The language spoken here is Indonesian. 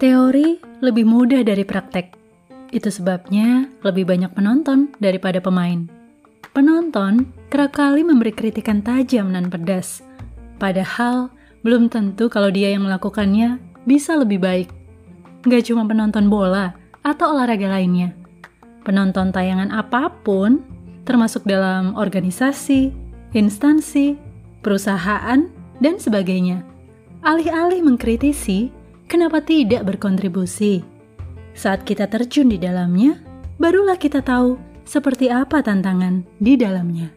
Teori lebih mudah dari praktek. Itu sebabnya lebih banyak penonton daripada pemain. Penonton kerap kali memberi kritikan tajam dan pedas. Padahal belum tentu kalau dia yang melakukannya bisa lebih baik. Gak cuma penonton bola atau olahraga lainnya. Penonton tayangan apa pun, termasuk dalam organisasi, instansi, perusahaan, dan sebagainya. Alih-alih mengkritisi, kenapa tidak berkontribusi? Saat kita terjun di dalamnya, barulah kita tahu seperti apa tantangan di dalamnya.